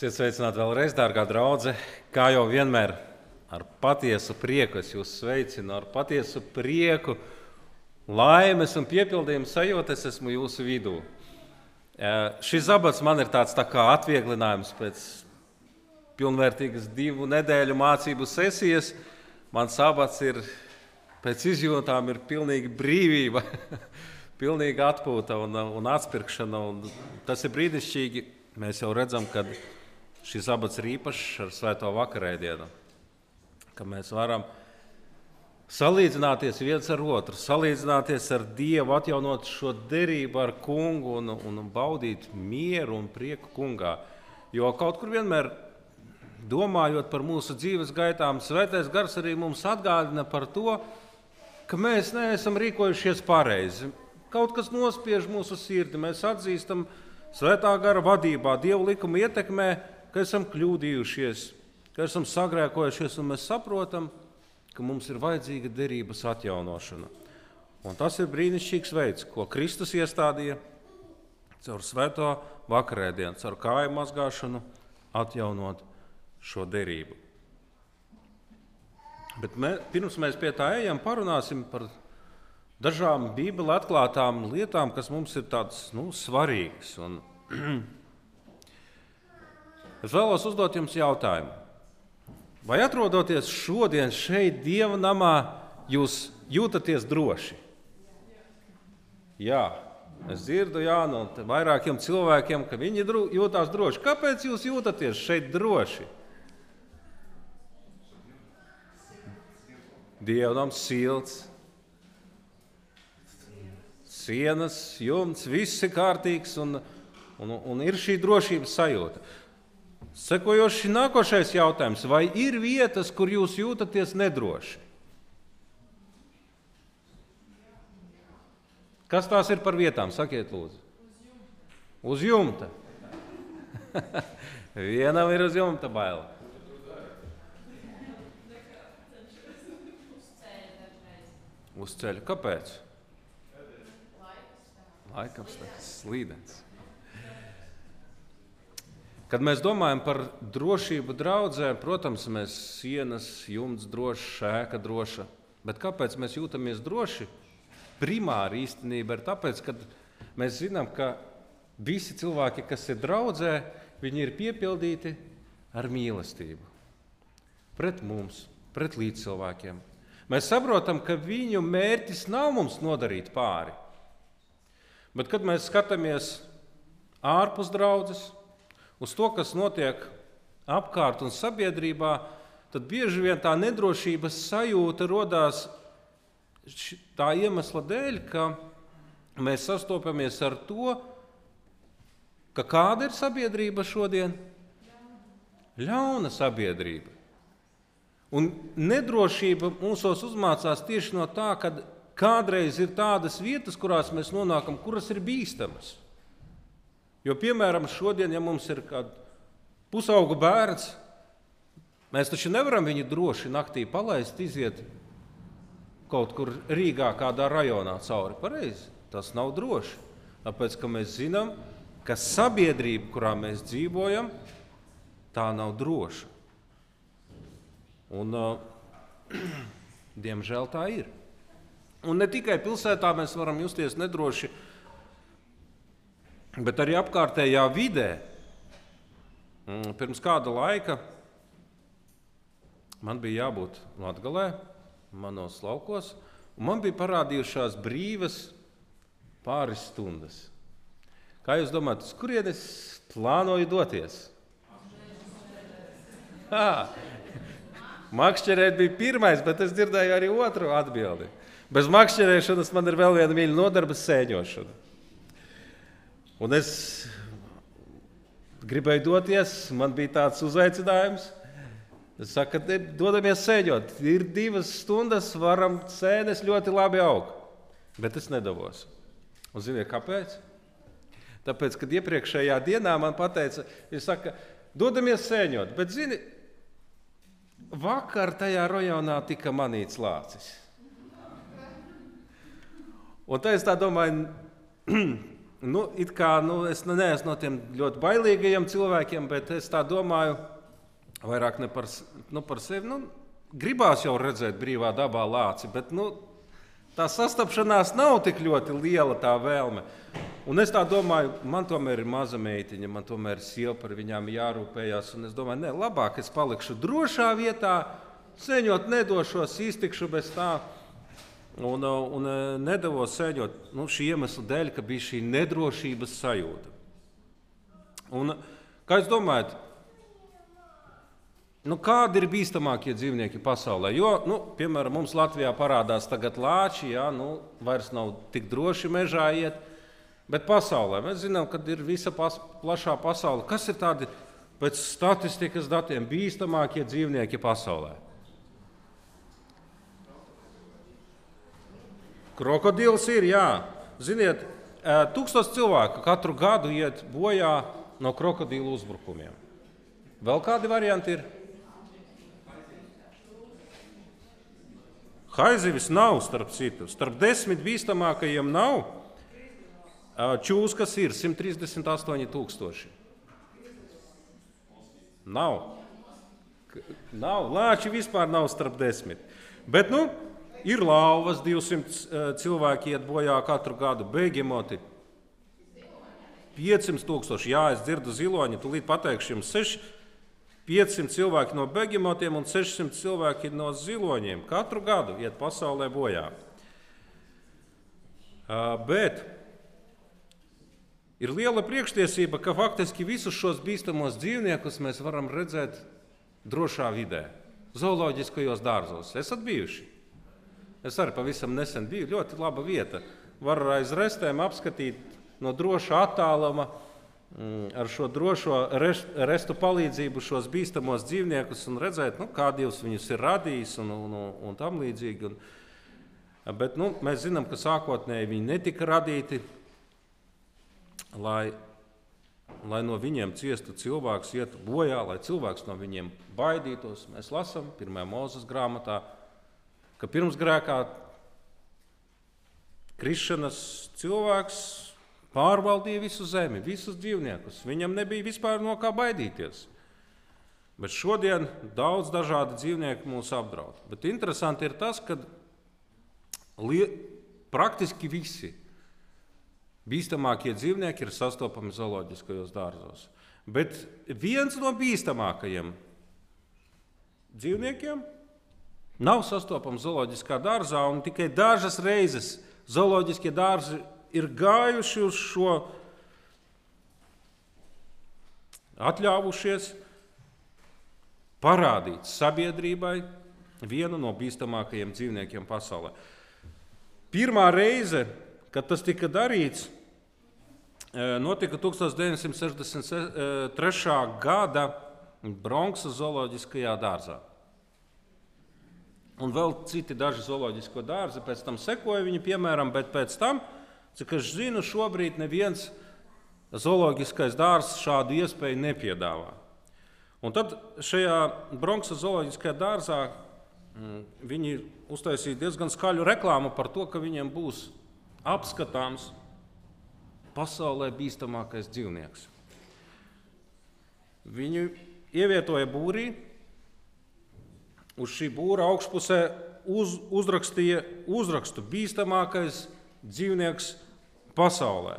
Esiet sveicināti vēlreiz, dārgā draudzene. Kā jau vienmēr, ar patiesu prieku es jūs sveicinu, ar patiesu prieku, laimes un piepildījumu sajūtu es esmu jūsu vidū. Šis abats man ir tāds tā kā atvieglinājums pēc pilnvērtīgas divu nedēļu mācību sesijas. Mans abats ir pēc izjūtām ir pilnīga brīvība, pilnīga atpūta un, un atspirkšana. Un tas ir brīnišķīgi. Mēs jau redzam, ka šis abats ir īpašs ar Svēto vakarēdienu, ka mēs varam salīdzināties viens ar otru, salīdzināties ar Dievu, atjaunot šo derību ar kungu un, un baudīt mieru un prieku kungā. Jo kaut kur vienmēr domājot par mūsu dzīves gaitām, Svētais Gars arī mums atgādina par to, ka mēs neesam rīkojušies pareizi. Kaut kas nospiež mūsu sirdi, mēs atzīstam Svētā gara vadībā, Dieva likuma ietekmē, ka esam kļūdījušies, ka esam sagrēkojušies, un mēs saprotam, ka mums ir vajadzīga derības atjaunošana. Un tas ir brīnišķīgs veids, ko Kristus iestādīja caur svēto vakarēdienu, caur kāju mazgāšanu, atjaunot šo derību. Bet mē, pirms mēs pie tā ejam, parunāsim par dažām Bībeles atklātām lietām, kas mums ir tādas nu, svarīgas. Un, Es vēlos uzdot jums jautājumu. Vai atrodoties šodien šeit, Dieva namā, jūs jūtaties droši? Jā, es dzirdu jā, no vairākiem cilvēkiem, ka viņi jūtas droši. Kāpēc jūs jūtaties šeit droši? Dievam silts, sienas, jumts, viss ir kārtīgs un, un, un ir šī drošības sajūta. Sekojoši nākošais jautājums. Vai ir vietas, kur jūs jūtaties nedroši? Kas tās ir par vietām? Sakiet, lūdzu. Uz jumta. Vienam ir uz jumta baila. Uz ceļa. Kāpēc? Laikams tas slīdens. Kad mēs domājam par drošību draudzē, protams, mēs sienas, jumts drošs, šēka droša. Bet kāpēc mēs jūtamies droši? Primāri īstenībā ir tāpēc, ka mēs zinām, ka visi cilvēki, kas ir draudzē, viņi ir piepildīti ar mīlestību. Pret mums, pret līdzcilvēkiem. Mēs saprotam, ka viņu mērķis nav mums nodarīt pāri. Bet, kad mēs skatāmies ārpus draudzes, uz to, kas notiek apkārt un sabiedrībā, tad bieži vien tā nedrošības sajūta radās tā iemesla dēļ, ka mēs sastopamies ar to, ka kāda ir sabiedrība šodien? Ļauna sabiedrība. Un nedrošība mūsos uzmācās tieši no tā, ka kādreiz ir tādas vietas, kurās mēs nonākam, kuras ir bīstamas. Jo, piemēram, šodien, ja mums ir kāds pusauga bērns, mēs taču nevaram viņu droši naktī palaist, iziet kaut kur Rīgā, kādā rajonā cauri. Pareizi, tas nav droši. Tāpēc, mēs zinām, ka sabiedrība, kurā mēs dzīvojam, tā nav droša. Un, uh, diemžēl tā ir. Un ne tikai pilsētā mēs varam justies nedroši, bet arī apkārtējā vidē. Mm, pirms kāda laika man bija jābūt Latvijā, manos laukos, un man bija parādījušās brīvas pāris stundas. Kā jūs domājat, uz kurienes plānoju doties? Makšķerēt bija pirmais, bet es dzirdēju arī otru atbildi. Bez makšķerēšanas man ir vēl viena mīļa nodarbe - sēņošana. Un es gribēju doties, man bija tāds uzaicinājums. Es saku, dodamies sēņot. Ir divas stundas, varam sēnes ļoti labi augt. Bet es nedavos. Un ziniet, kāpēc? Tāpēc, kad iepriekšējā dienā man teica, viņš saka, dodamies sēņot. Bet, zini, vakar tajā rajonā tika manīts lācis. Un tā es tā domāju, nu, kā, nu, es nu, neesmu no tiem ļoti bailīgajiem cilvēkiem, bet es tā domāju, vairāk ne par, nu, par sevi. Nu, gribās jau redzēt brīvā dabā lāci, bet nu, tā sastapšanās nav tik ļoti liela tā vēlme. Un es tā domāju, man tomēr ir maza meitiņa, man tomēr ir sieva, par viņām jārūpējas. Un es domāju, ne, labāk es palikšu drošā vietā, ceņot nedošos, iztikšu bez tā. Un, un nedavos sēņot nu, šī iemesla dēļ, ka bija šī nedrošības sajūta. Un, kā jūs domājat, Nu, kādi ir bīstamākie dzīvnieki pasaulē? Jo, nu, piemēram, mums Latvijā parādās tagad lāči, jā, nu, vairs nav tik droši mežā iet. Bet pasaulē mēs zinām, ka ir visa pas, plašā pasaule. Kas ir tādi pēc statistikas datiem bīstamākie dzīvnieki pasaulē? Krokodils ir, jā. Ziniet, tūkstoš cilvēku katru gadu iet bojā no krokodilu uzbrukumiem. Vēl kādi varianti ir? Haizivis nav starp citu. Starp desmit bīstamākajiem nav. Čūskas ir 138,000. Nav. Nav. Lāči vispār nav starp desmit. Bet nu, ir lauvas, 200 cilvēki iet bojā katru gadu. Beigimoti 500 tūkstoši. Jā, es dzirdu ziloņu, tūlīt pateikšu jums 6. 500 cilvēki no begemotiem un 600 cilvēki no ziloņiem katru gadu iet pasaulē bojā. Bet ir liela priekštiesība, ka faktiski visus šos bīstamos dzīvniekus mēs varam redzēt drošā vidē, zooloģiskajos dārzos. Esat bijuši? Es arī pavisam nesen biju. Ļoti laba vieta. Var aiz restēm apskatīt no droša attāluma Mm, ar šo drošo restu palīdzību šos bīstamos dzīvniekus un redzēt, nu, kā Dievs viņus ir radījis un, un, un, tam līdzīgi. Un, bet nu, mēs zinām, ka sākotnēji viņi netika radīti, lai, lai no viņiem ciestu cilvēks, ietu bojā, lai cilvēks no viņiem baidītos. Mēs lasām pirmajā mūzes grāmatā, ka pirms grēkā krišanas cilvēks pārvaldīja visu zemi, visus dzīvniekus. Viņam nebija vispār no kā baidīties. Bet šodien daudz dažādu dzīvnieku mūs apdraud. Bet interesanti ir tas, ka praktiski visi bīstamākie dzīvnieki ir sastopami zooloģiskajos dārzos. Bet viens no bīstamākajiem dzīvniekiem nav sastopams zooloģiskā dārzā, un tikai dažas reizes zooloģiskie dārzi ir gājuši uz šo, atļāvušies parādīt sabiedrībai vienu no bīstamākajiem dzīvniekiem pasaulē. Pirmā reize, kad tas tika darīts, e, notika 1963. gada Bronxas zooloģiskajā dārzā. Un vēl citi daži zooloģisko dārzi pēc tam sekoja viņa piemēram, bet pēc tam Cik es zinu, šobrīd neviens zooloģiskais dārzs šādu iespēju nepiedāvā. Un tad šajā Bronxas zooloģiskajā dārzā mm, viņi uztaisīja diezgan skaļu reklāmu par to, ka viņiem būs apskatāms pasaulē bīstamākais dzīvnieks. Viņi ievietoja būrī, uz šī būra augšpusē uz, uzrakstīja uzrakstu bīstamākais dzīvnieks pasaulē.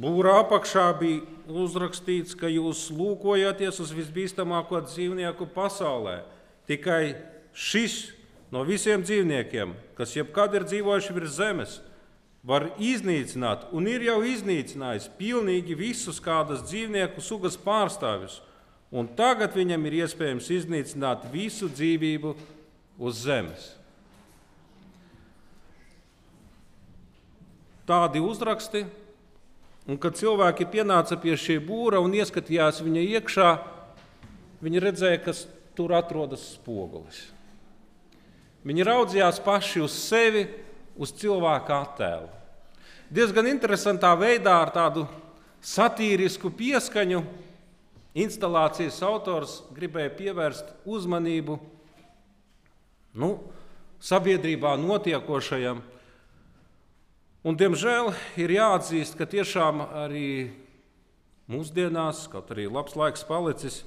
Būrā apakšā bija uzrakstīts, ka jūs lūkojaties uz visbīstamāko dzīvnieku pasaulē. Tikai šis no visiem dzīvniekiem, kas jebkad ir dzīvojuši virs zemes, var iznīcināt un ir jau iznīcinājis pilnīgi visus kādas dzīvnieku sugas pārstāvjus. Un tagad viņam ir iespējams iznīcināt visu dzīvību uz zemes. tādi uzraksti, un kad cilvēki pienāca pie šī būra un ieskatījās viņa iekšā, viņi redzēja, ka tur atrodas spogulis. Viņi raudzījās paši uz sevi, uz cilvēka attēlu. Diezgan interesantā veidā, ar tādu satīrisku pieskaņu, instalācijas autors gribēja pievērst uzmanību nu, sabiedrībā notiekošajam Un, diemžēl ir jāatzīst, ka tiešām arī mūsdienās, kaut arī labs laiks palicis,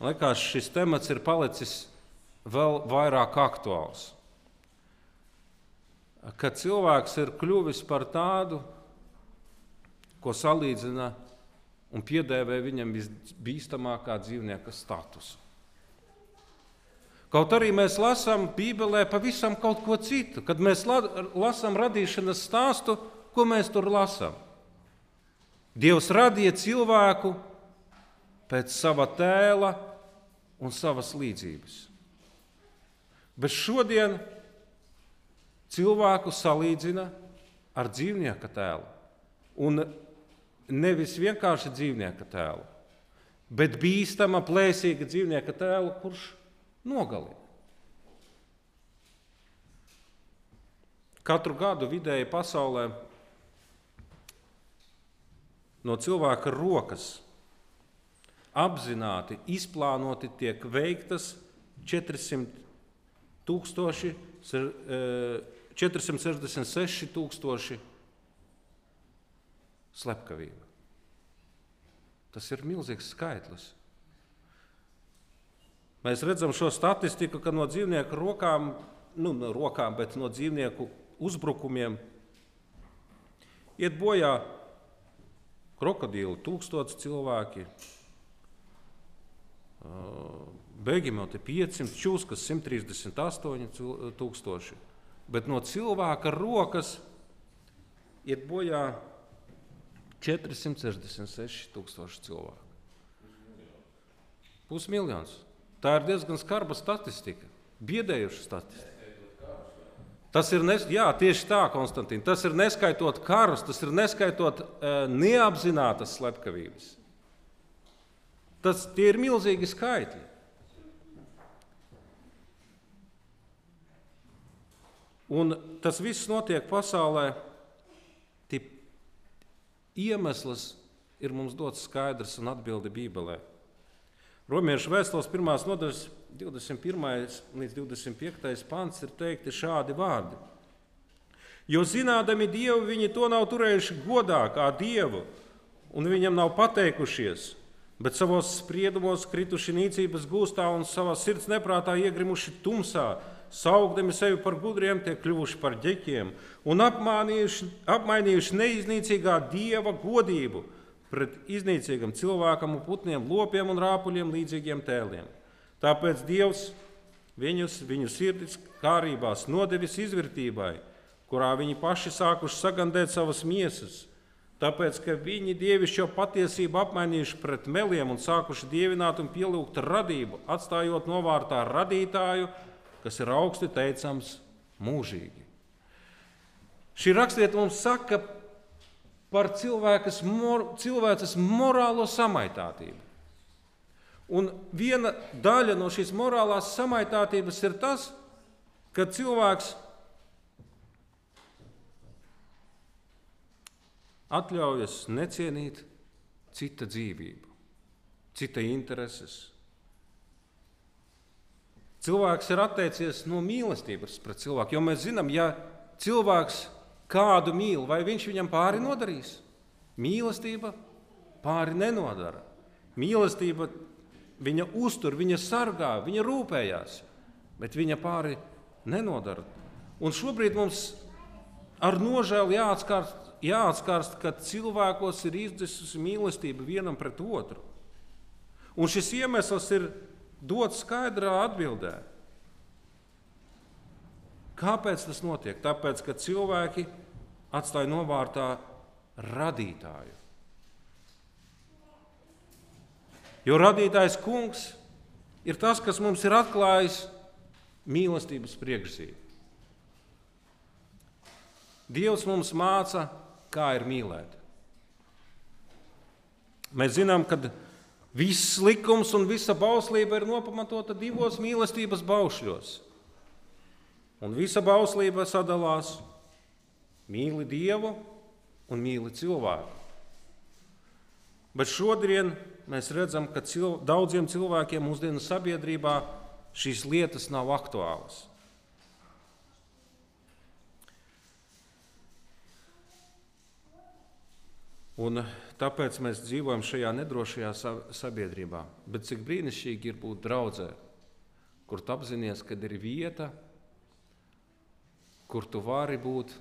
liekas, šis temats ir palicis vēl vairāk aktuāls. Kad cilvēks ir kļuvis par tādu, ko salīdzina un piedēvē viņam visbīstamākā dzīvnieka statusu. Kaut arī mēs lasām Bībelē pavisam kaut ko citu. Kad mēs lasām radīšanas stāstu, ko mēs tur lasām? Dievs radīja cilvēku pēc sava tēla un savas līdzības. Bet šodien cilvēku salīdzina ar dzīvnieka tēlu. Un nevis vienkārši dzīvnieka tēlu, bet bīstama, plēsīga dzīvnieka tēlu, kurš nogalina. Katru gadu vidēji pasaulē no cilvēka rokas apzināti, izplānoti tiek veiktas 400 tūkstoši, 466 eh, tūkstoši slepkavību. Tas ir milzīgs skaitlis. Mēs redzam šo statistiku, ka no dzīvnieku rokām, nu, no rokām, bet no dzīvnieku uzbrukumiem iet bojā krokodili, tūkstoši cilvēki. Beigimoti 500, čūskas 138 tūkstoši. Bet no cilvēka rokas iet bojā 466 tūkstoši cilvēku. Pusmiljons. Tā ir diezgan skarba statistika, biedējuša statistika. Tas ir nes... Jā, tieši tā, Konstantīna. Tas ir neskaitot karus, tas ir neskaitot uh, neapzinātas slepkavības. Tas ir milzīgi skaitļi. Un tas viss notiek pasaulē Iemesls ir mums dots skaidrs un atbildi Bībelē. Romiešu vēstules pirmās nodaļas 21. līdz 25. pants ir teikti šādi vārdi. Jo zinādami Dievu, viņi to nav turējuši godā kā Dievu, un viņam nav pateikušies, bet savos spriedumos krituši nīcības gūstā un savā sirds neprātā iegrimuši tumsā, saukdami sevi par gudriem, tiek kļuvuši par ģeķiem un apmainījuši neiznīcīgā dieva godību pret iznīcīgam cilvēkam un putniem, lopiem un rāpuļiem līdzīgiem tēliem. Tāpēc Dievs viņus, viņu sirdis kārībās nodevis izvērtībai, kurā viņi paši sākuši sagandēt savas miesas. Tāpēc, ka viņi dievišķo patiesību apmainījuši pret meliem un sākuši dievināt un pielūgt radību, atstājot novārtā radītāju, kas ir augsti teicams mūžīgi. Šī rakstvieta mums saka par cilvēkas, mor, cilvēces morālo samaitātību. Un viena daļa no šīs morālās samaitātības ir tas, ka cilvēks atļaujas necienīt cita dzīvību, cita intereses, Cilvēks ir atteicies no mīlestības pret cilvēku, jo mēs zinām, ja cilvēks kādu mīl, vai viņš viņam pāri nodarīs? Mīlestība pāri nenodara. Mīlestība viņa uztur, viņa sargā, viņa rūpējās, bet viņa pāri nenodara. Un šobrīd mums ar nožēlu jāatskārst, jāatskārst ka cilvēkos ir izdesusi mīlestība vienam pret otru. Un šis iemesls ir dot skaidrā atbildē. Kāpēc tas notiek? Tāpēc, ka cilvēki atstāja novārtā radītāju. Jo radītājs kungs ir tas, kas mums ir atklājis mīlestības priekšzīmi. Dievs mums māca, kā ir mīlēt. Mēs zinām, ka Viss likums un visa bauslība ir nopamatota divos mīlestības baušļos. Un visa bauslība sadalās mīli Dievu un mīli cilvēku. Bet šodien mēs redzam, ka cilv daudziem cilvēkiem mūsdienu sabiedrībā šīs lietas nav aktuālas. Un tāpēc mēs dzīvojam šajā nedrošajā sabiedrībā. Bet cik brīnišķīgi ir būt draudzē, kur tu apzinājies, ka ir vieta, kur tu vari būt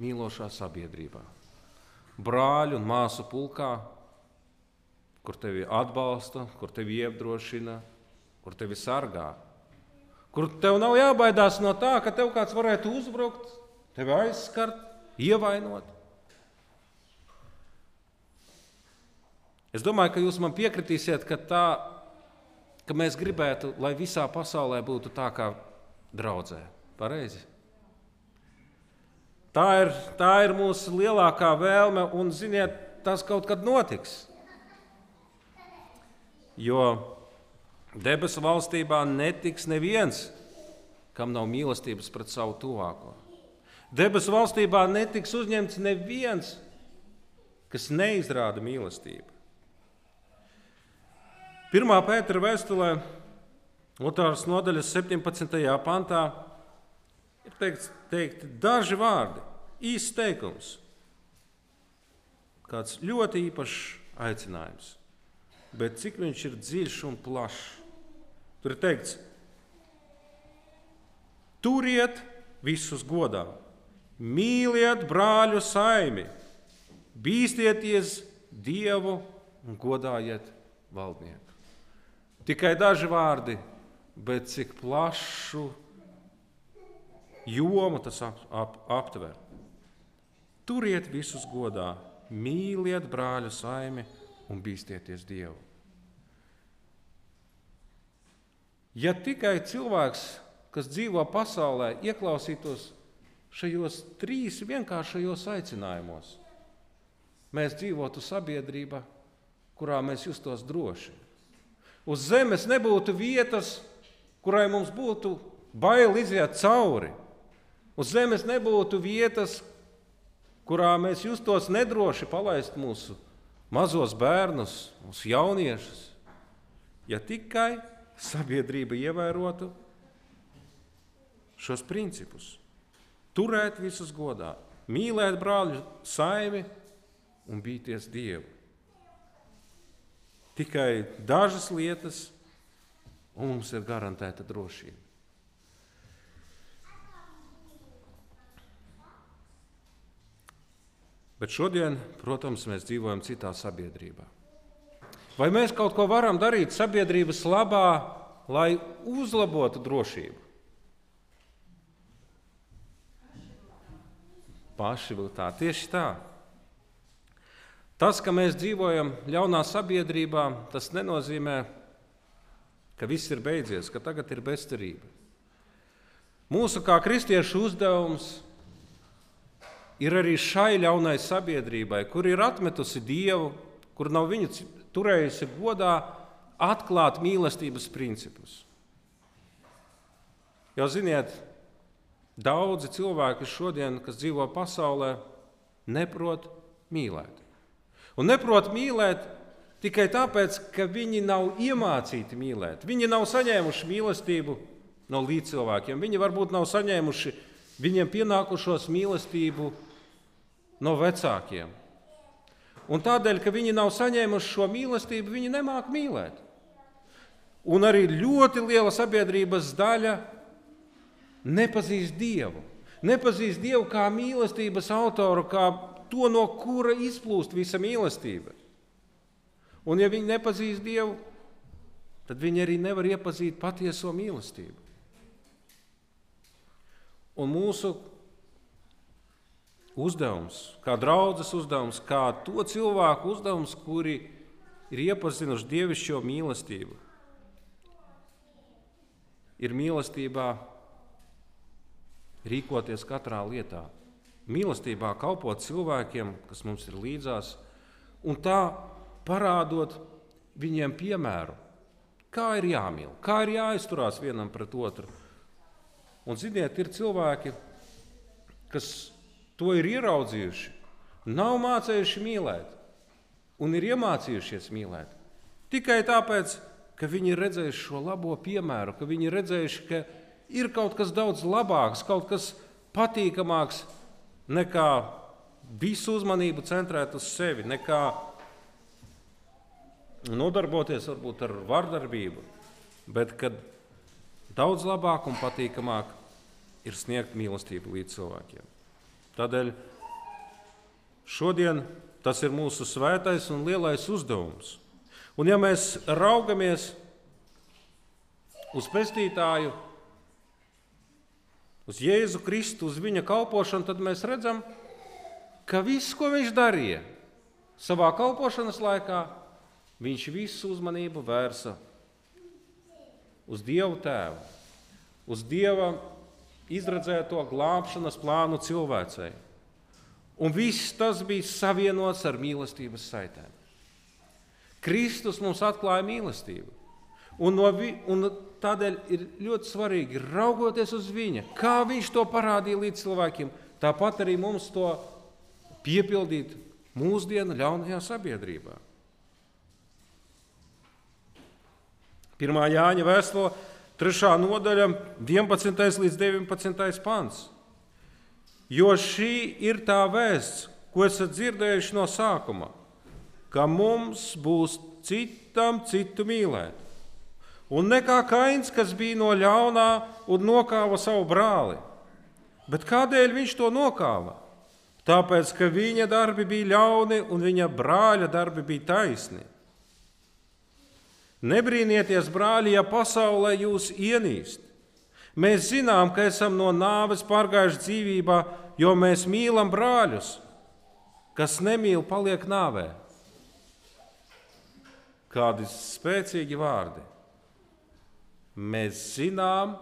mīlošā sabiedrībā. Brāļu un māsu pulkā, kur tevi atbalsta, kur tevi iedrošina, kur tevi sargā. Kur tev nav jābaidās no tā, ka tev kāds varētu uzbrukt, tevi aizskart, ievainot. Es domāju, ka jūs man piekritīsiet, ka, tā, ka mēs gribētu, lai visā pasaulē būtu tā kā draudzē. Pareizi? Tā ir, tā ir mūsu lielākā vēlme, un ziniet, tas kaut kad notiks. Jo debesu valstībā netiks neviens, kam nav mīlestības pret savu tuvāko. Debesu valstībā netiks uzņemts neviens, kas neizrāda mīlestību. 1. pētera vēstulē, 2. nodaļas 17. pantā, ir teikts, teikti daži vārdi, īsts teikums, kāds ļoti īpašs aicinājums. Bet cik viņš ir dziļš un plašs? Tur ir teikts, turiet visus godā, mīliet brāļu saimi, bīstieties Dievu un godājiet valdnieku. Tikai daži vārdi, bet cik plašu jomu tas ap, ap, aptver. Turiet visus godā, mīliet brāļu saimi un bīstieties Dievu. Ja tikai cilvēks, kas dzīvo pasaulē, ieklausītos šajos trīs vienkāršajos aicinājumos, mēs dzīvotu sabiedrībā, kurā mēs justos droši. Uz zemes nebūtu vietas, kurai mums būtu bail iziet cauri. Uz zemes nebūtu vietas, kurā mēs justos nedroši palaist mūsu mazos bērnus, mūsu jauniešus. Ja tikai sabiedrība ievērotu šos principus, turēt visus godā, mīlēt brāļu saimi un bīties Dievu. Tikai dažas lietas, un mums ir garantēta drošība. Bet šodien, protams, mēs dzīvojam citā sabiedrībā. Vai mēs kaut ko varam darīt sabiedrības labā, lai uzlabotu drošību? Paši vēl tā, tieši tā. Tas, ka mēs dzīvojam ļaunā sabiedrībā, tas nenozīmē, ka viss ir beidzies, ka tagad ir bezcerība. Mūsu kā kristiešu uzdevums ir arī šai ļaunai sabiedrībai, kur ir atmetusi Dievu, kur nav viņu turējusi godā, atklāt mīlestības principus. Jau ziniet, daudzi cilvēki šodien, kas dzīvo pasaulē, neprot mīlēt. Un neprot mīlēt tikai tāpēc, ka viņi nav iemācīti mīlēt. Viņi nav saņēmuši mīlestību no līdzcilvēkiem. Viņi varbūt nav saņēmuši viņiem pienākušos mīlestību no vecākiem. Un tādēļ, ka viņi nav saņēmuši šo mīlestību, viņi nemāķi mīlēt. Un arī ļoti liela sabiedrības daļa nepazīst Dievu. Nepazīst Dievu kā mīlestības autoru, kā to, no kura izplūst visa mīlestība. Un, ja viņi nepazīst Dievu, tad viņi arī nevar iepazīt patieso mīlestību. Un mūsu uzdevums, kā draudzes uzdevums, kā to cilvēku uzdevums, kuri ir iepazinuši dievišķo mīlestību, ir mīlestībā rīkoties katrā lietā mīlestībā kalpot cilvēkiem, kas mums ir līdzās, un tā parādot viņiem piemēru, kā ir jāmīl, kā ir jāizturās vienam pret otru. Un, ziniet, ir cilvēki, kas to ir ieraudzījuši, nav mācījuši mīlēt, un ir iemācījušies mīlēt. Tikai tāpēc, ka viņi ir redzējuši šo labo piemēru, ka viņi ir redzējuši, ka ir kaut kas daudz labāks, kaut kas patīkamāks nekā visu uzmanību centrēt uz sevi, nekā nodarboties varbūt ar vardarbību, bet kad daudz labāk un patīkamāk ir sniegt mīlestību līdz cilvēkiem. Tādēļ šodien tas ir mūsu svētais un lielais uzdevums. Un ja mēs raugamies uz pestītāju, uz Jēzu Kristu, uz viņa kalpošanu, tad mēs redzam, ka viss, ko viņš darīja savā kalpošanas laikā, viņš visu uzmanību vērsa uz Dievu Tēvu, uz Dieva izredzēto glābšanas plānu cilvēcei. Un viss tas bija savienots ar mīlestības saitēm. Kristus mums atklāja mīlestību. Un, no vi, un tādēļ ir ļoti svarīgi raugoties uz viņa, kā viņš to parādīja līdz cilvēkiem. Tāpat arī mums to piepildīt mūsdienu ļaunajā sabiedrībā. 1. Jāņa vēstule, 3. nodaļa, 11. līdz 19. pants. Jo šī ir tā vēsts, ko esat dzirdējuši no sākuma, ka mums būs citam citu mīlēt. Un ne kā kains, kas bija no ļaunā un nokāva savu brāli. Bet kādēļ viņš to nokāva? Tāpēc, ka viņa darbi bija ļauni un viņa brāļa darbi bija taisni. Nebrīnieties, brāļi, ja pasaulē jūs ienīst. Mēs zinām, ka esam no nāves pārgājuši dzīvībā, jo mēs mīlam brāļus. Kas nemīl, paliek nāvē. Kādi spēcīgi vārdi. Mēs zinām,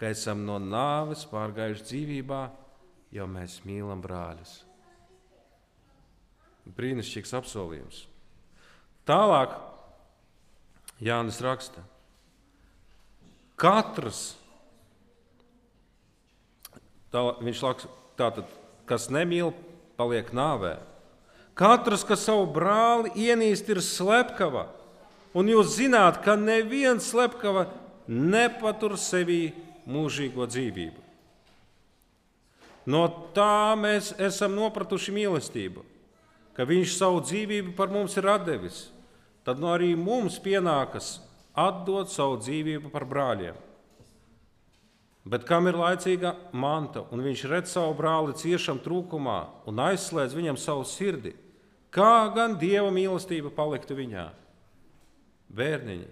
ka esam no nāves pārgājuši dzīvībā, jo mēs mīlam brāļus. Brīnišķīgs apsolījums. Tālāk Jānis raksta, katrs, tā, viņš raksta, tātad, kas nemīl, paliek nāvē. Katrs, kas savu brāli ienīst, ir slepkava. Un jūs zināt, ka neviens slepkava nepatur sevī mūžīgo dzīvību. No tā mēs esam nopratuši mīlestību, ka Viņš savu dzīvību par mums ir devis tad no arī mums pienākas atdot savu dzīvību par brāļiem. Bet kam ir laicīga manta, un viņš redz savu brāli ciešam trūkumā un aizslēdz viņam savu sirdi, kā gan dieva mīlestība paliktu viņā? Bērniņi,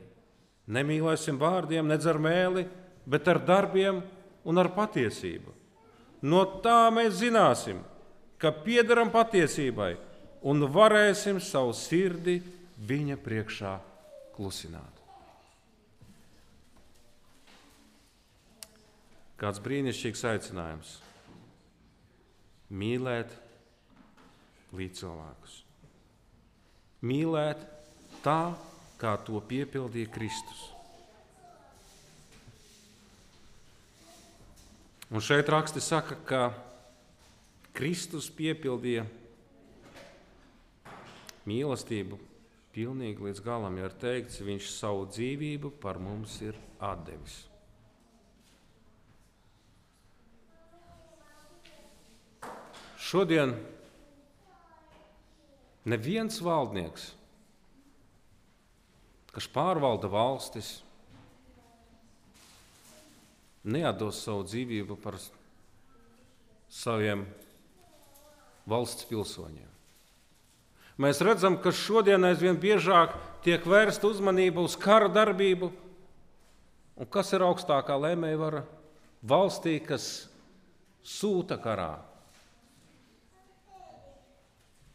nemīlēsim vārdiem, nedz ar mēli, bet ar darbiem un ar patiesību. No tā mēs zināsim, ka piederam patiesībai un varēsim savu sirdi viņa priekšā klusināt. Kāds brīnišķīgs aicinājums - mīlēt līdzcilvēkus. Mīlēt tā, kā to piepildīja Kristus. Un šeit raksti saka, ka Kristus piepildīja mīlestību pilnīgi līdz galam ir teikts, viņš savu dzīvību par mums ir atdevis. Šodien neviens valdnieks, kas pārvalda valstis, neatdos savu dzīvību par saviem valsts pilsoņiem. Mēs redzam, ka šodien aizvien biežāk tiek vērsta uzmanība uz kara darbību. Un kas ir augstākā lēmējvara valstī, kas sūta karā?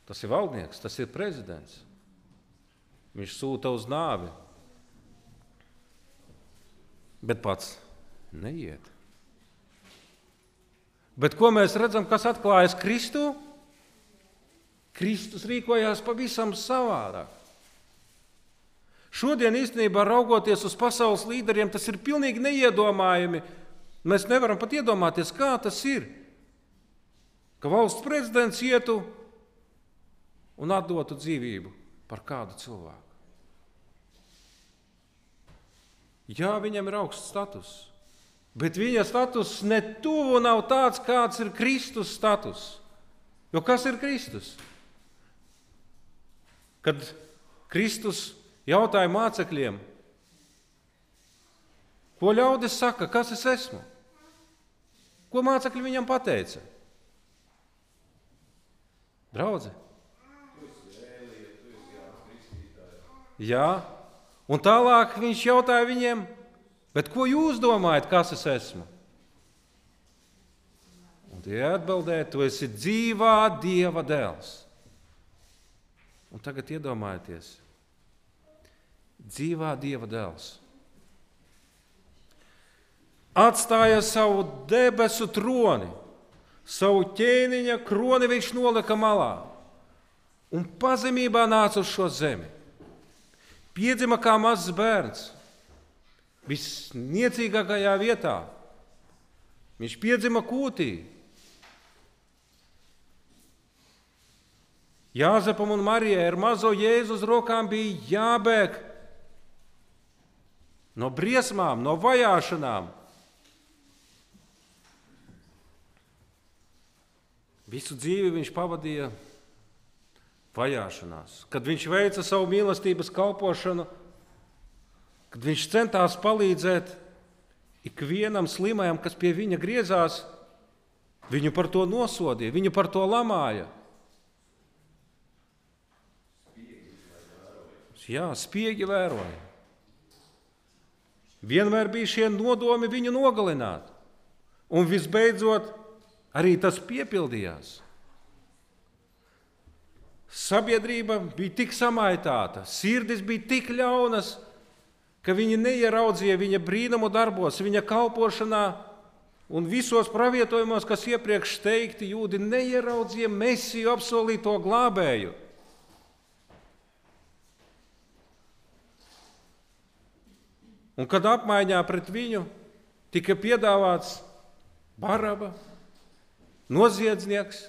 Tas ir valdnieks, tas ir prezidents. Viņš sūta uz nāvi, bet pats neiet. Bet ko mēs redzam, kas atklājas Kristū? Kristus rīkojās pavisam savādāk. Šodien īstenībā raugoties uz pasaules līderiem, tas ir pilnīgi neiedomājami. Mēs nevaram pat iedomāties, kā tas ir. Ka valsts prezidents ietu un atdotu dzīvību par kādu cilvēku. Jā, viņam ir augsts status, bet viņa status ne tuvu nav tāds, kāds ir Kristus status. Jo kas ir Kristus? Kad Kristus jautāja mācekļiem, ko ļaudis saka, kas es esmu? Ko mācekļi viņam pateica? Draudzē. Jā, un tālāk viņš jautāja viņiem, ko jūs domājat, kas es esmu? Un tie atbildēja, tu esi dzīvā Dieva dēls. Un tagad iedomājieties, dzīvā Dieva dēls atstāja savu debesu troni, savu ķēniņa kroni viņš nolika malā un pazemībā nāca uz šo zemi. Piedzima kā mazs bērns, visniecīgākajā vietā. Viņš piedzima kūtī, Jāzepam un Marijai ar mazo Jēzus rokām bija jābēg no briesmām, no vajāšanām. Visu dzīvi viņš pavadīja vajāšanās. Kad viņš veica savu mīlestības kalpošanu, kad viņš centās palīdzēt ikvienam slimajam, kas pie viņa griezās, viņu par to nosodīja, viņu par to lamāja. Jā, spiegi vēroja. Vienmēr bija šie nodomi viņu nogalināt. Un visbeidzot, arī tas piepildījās. Sabiedrība bija tik samaitāta, sirdis bija tik ļaunas, ka viņi neieraudzīja viņa brīnumu darbos, viņa kalpošanā un visos pravietojumos, kas iepriekš teikti, jūdi neieraudzīja mesiju apsolīto glābēju. Un kad apmaiņā pret viņu tika piedāvāts baraba, noziedznieks,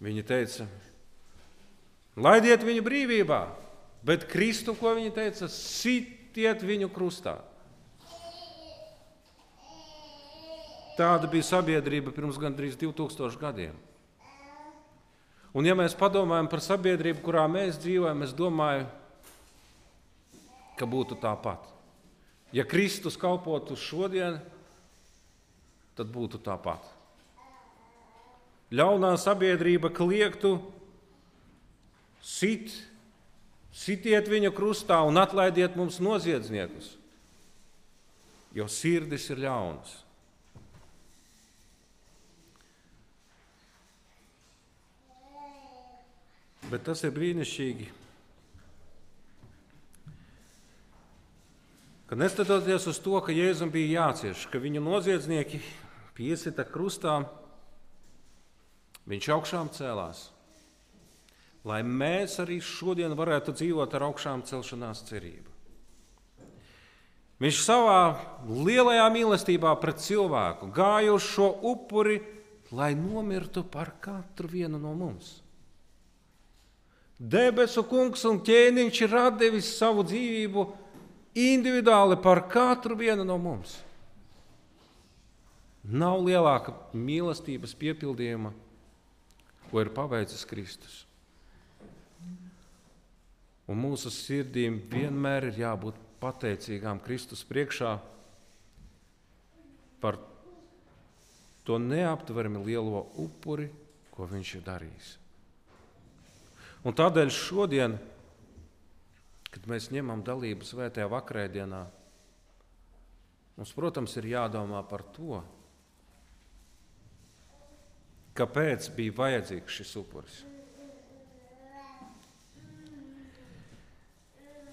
viņi teica, laidiet viņu brīvībā, bet Kristu, ko viņi teica, sitiet viņu krustā. Tāda bija sabiedrība pirms gandrīz 2000 gadiem. Un, ja mēs padomājam par sabiedrību, kurā mēs dzīvojam, es domāju, ka būtu tāpat. Ja Kristus kalpotu šodien, tad būtu tāpat. Ļaunā sabiedrība kliegtu, sit, sitiet viņu krustā un atlaidiet mums noziedzniekus, jo sirdis ir ļaunas. Bet tas ir brīnišķīgi ka neskatoties uz to, ka Jēzum bija jācieš, ka viņu noziedznieki piesita krustā, viņš augšām cēlās. Lai mēs arī šodien varētu dzīvot ar augšām celšanās cerību. Viņš savā lielajā mīlestībā pret cilvēku gāja uz šo upuri, lai nomirtu par katru vienu no mums. Debesu kungs un ķēniņš ir devis savu dzīvību individuāli par katru vienu no mums. Nav lielāka mīlestības piepildījuma, ko ir paveicis Kristus. Un mūsu sirdīm vienmēr ir jābūt pateicīgām Kristus priekšā par to neaptverami lielo upuri, ko Viņš ir darījis. Un tādēļ šodien kad mēs ņemam dalību svētajā vakarēdienā, mums, protams, ir jādomā par to, kāpēc bija vajadzīgs šis upuris.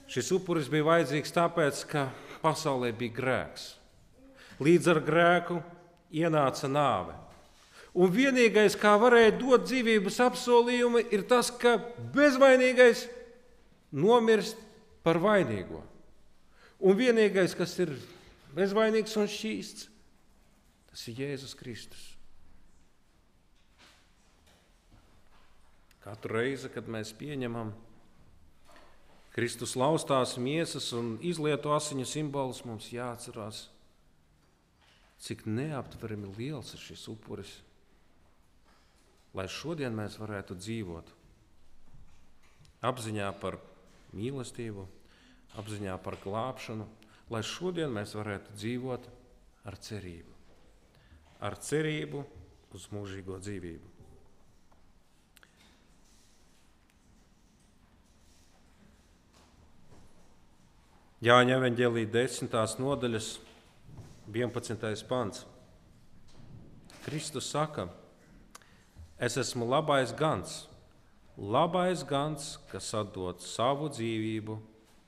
Šis upuris bija vajadzīgs tāpēc, ka pasaulē bija grēks. Līdz ar grēku ienāca nāve. Un vienīgais, kā varēja dot dzīvības apsolījumu, ir tas, ka bezvainīgais nomirst par vainīgo. Un vienīgais, kas ir bezvainīgs un šķīsts, tas ir Jēzus Kristus. Katru reizi, kad mēs pieņemam Kristus laustās miesas un izlieto asiņu simbolus, mums jāatcerās, cik neaptverami liels ir šis upuris lai šodien mēs varētu dzīvot apziņā par mīlestību, apziņā par glābšanu, lai šodien mēs varētu dzīvot ar cerību, ar cerību uz mūžīgo dzīvību. Jāņa evanģēlī 10. nodaļas 11. pants. Kristus saka, es esmu labais gans, labais gans, kas atdod savu dzīvību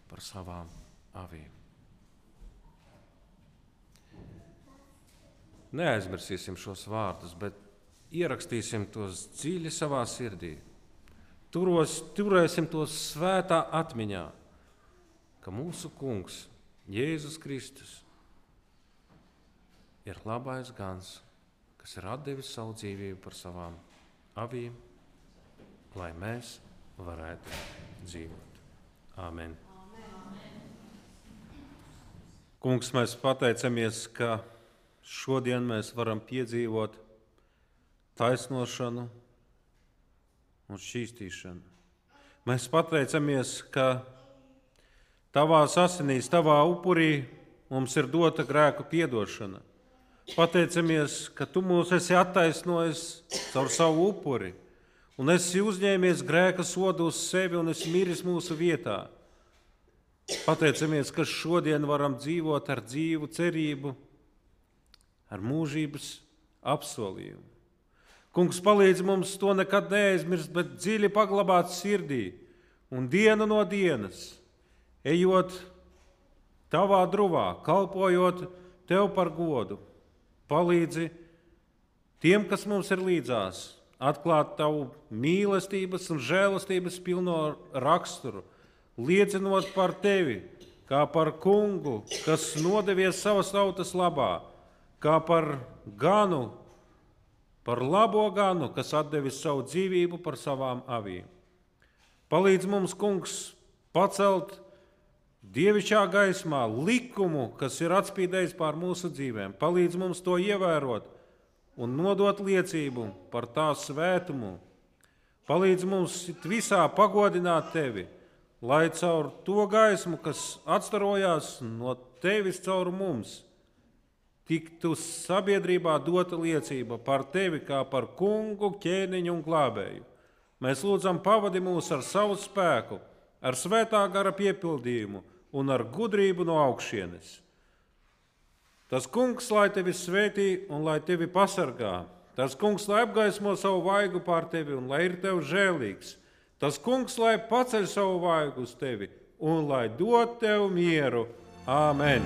par savām avīm. Neaizmirsīsim šos vārdus, bet ierakstīsim tos dziļi savā sirdī. Turos, turēsim tos svētā atmiņā ka mūsu Kungs, Jēzus Kristus, ir labais gans, kas ir devis savu dzīvību par savām avīm, lai mēs varētu dzīvot. Āmen! Kungs, mēs pateicamies, ka šodien mēs varam piedzīvot taisnošanu un šķīstīšanu. Mēs pateicamies, ka Tavās asinīs, tavā upurī mums ir dota grēku piedošana. Pateicamies, ka tu mūs esi attaisnojis caur savu upuri, un esi uzņēmies grēka sodu uz sevi un esi miris mūsu vietā. Pateicamies, ka šodien varam dzīvot ar dzīvu cerību, ar mūžības apsolījumu. Kungs palīdz mums to nekad neaizmirst, bet dziļi paglabāt sirdī un dienu no dienas ejot tavā druvā, kalpojot tev par godu, palīdzi tiem, kas mums ir līdzās, atklāt tavu mīlestības un žēlastības pilno raksturu, liecinot par tevi, kā par kungu, kas nodevies savas tautas labā, kā par ganu, par labo ganu, kas devis savu dzīvību par savām avīm. Palīdz mums, kungs, pacelt Dievišķā gaismā likumu, kas ir atspīdējis pār mūsu dzīvēm, palīdz mums to ievērot un nodot liecību par tā svētumu. Palīdz mums visā pagodināt tevi, lai caur to gaismu, kas atstarojās no tevis caur mums, tiktu sabiedrībā dota liecība par tevi kā par kungu, ķēniņu un glābēju. Mēs lūdzam, pavadi mūs ar savu spēku, ar svētā gara piepildījumu un ar gudrību no augšienes. Tas kungs, lai tevi svētī un lai tevi pasargā. Tas kungs, lai apgaismo savu vaigu pār tevi un lai ir tev žēlīgs. Tas kungs, lai paceļ savu vaigu uz tevi un lai dod tev mieru. Āmen!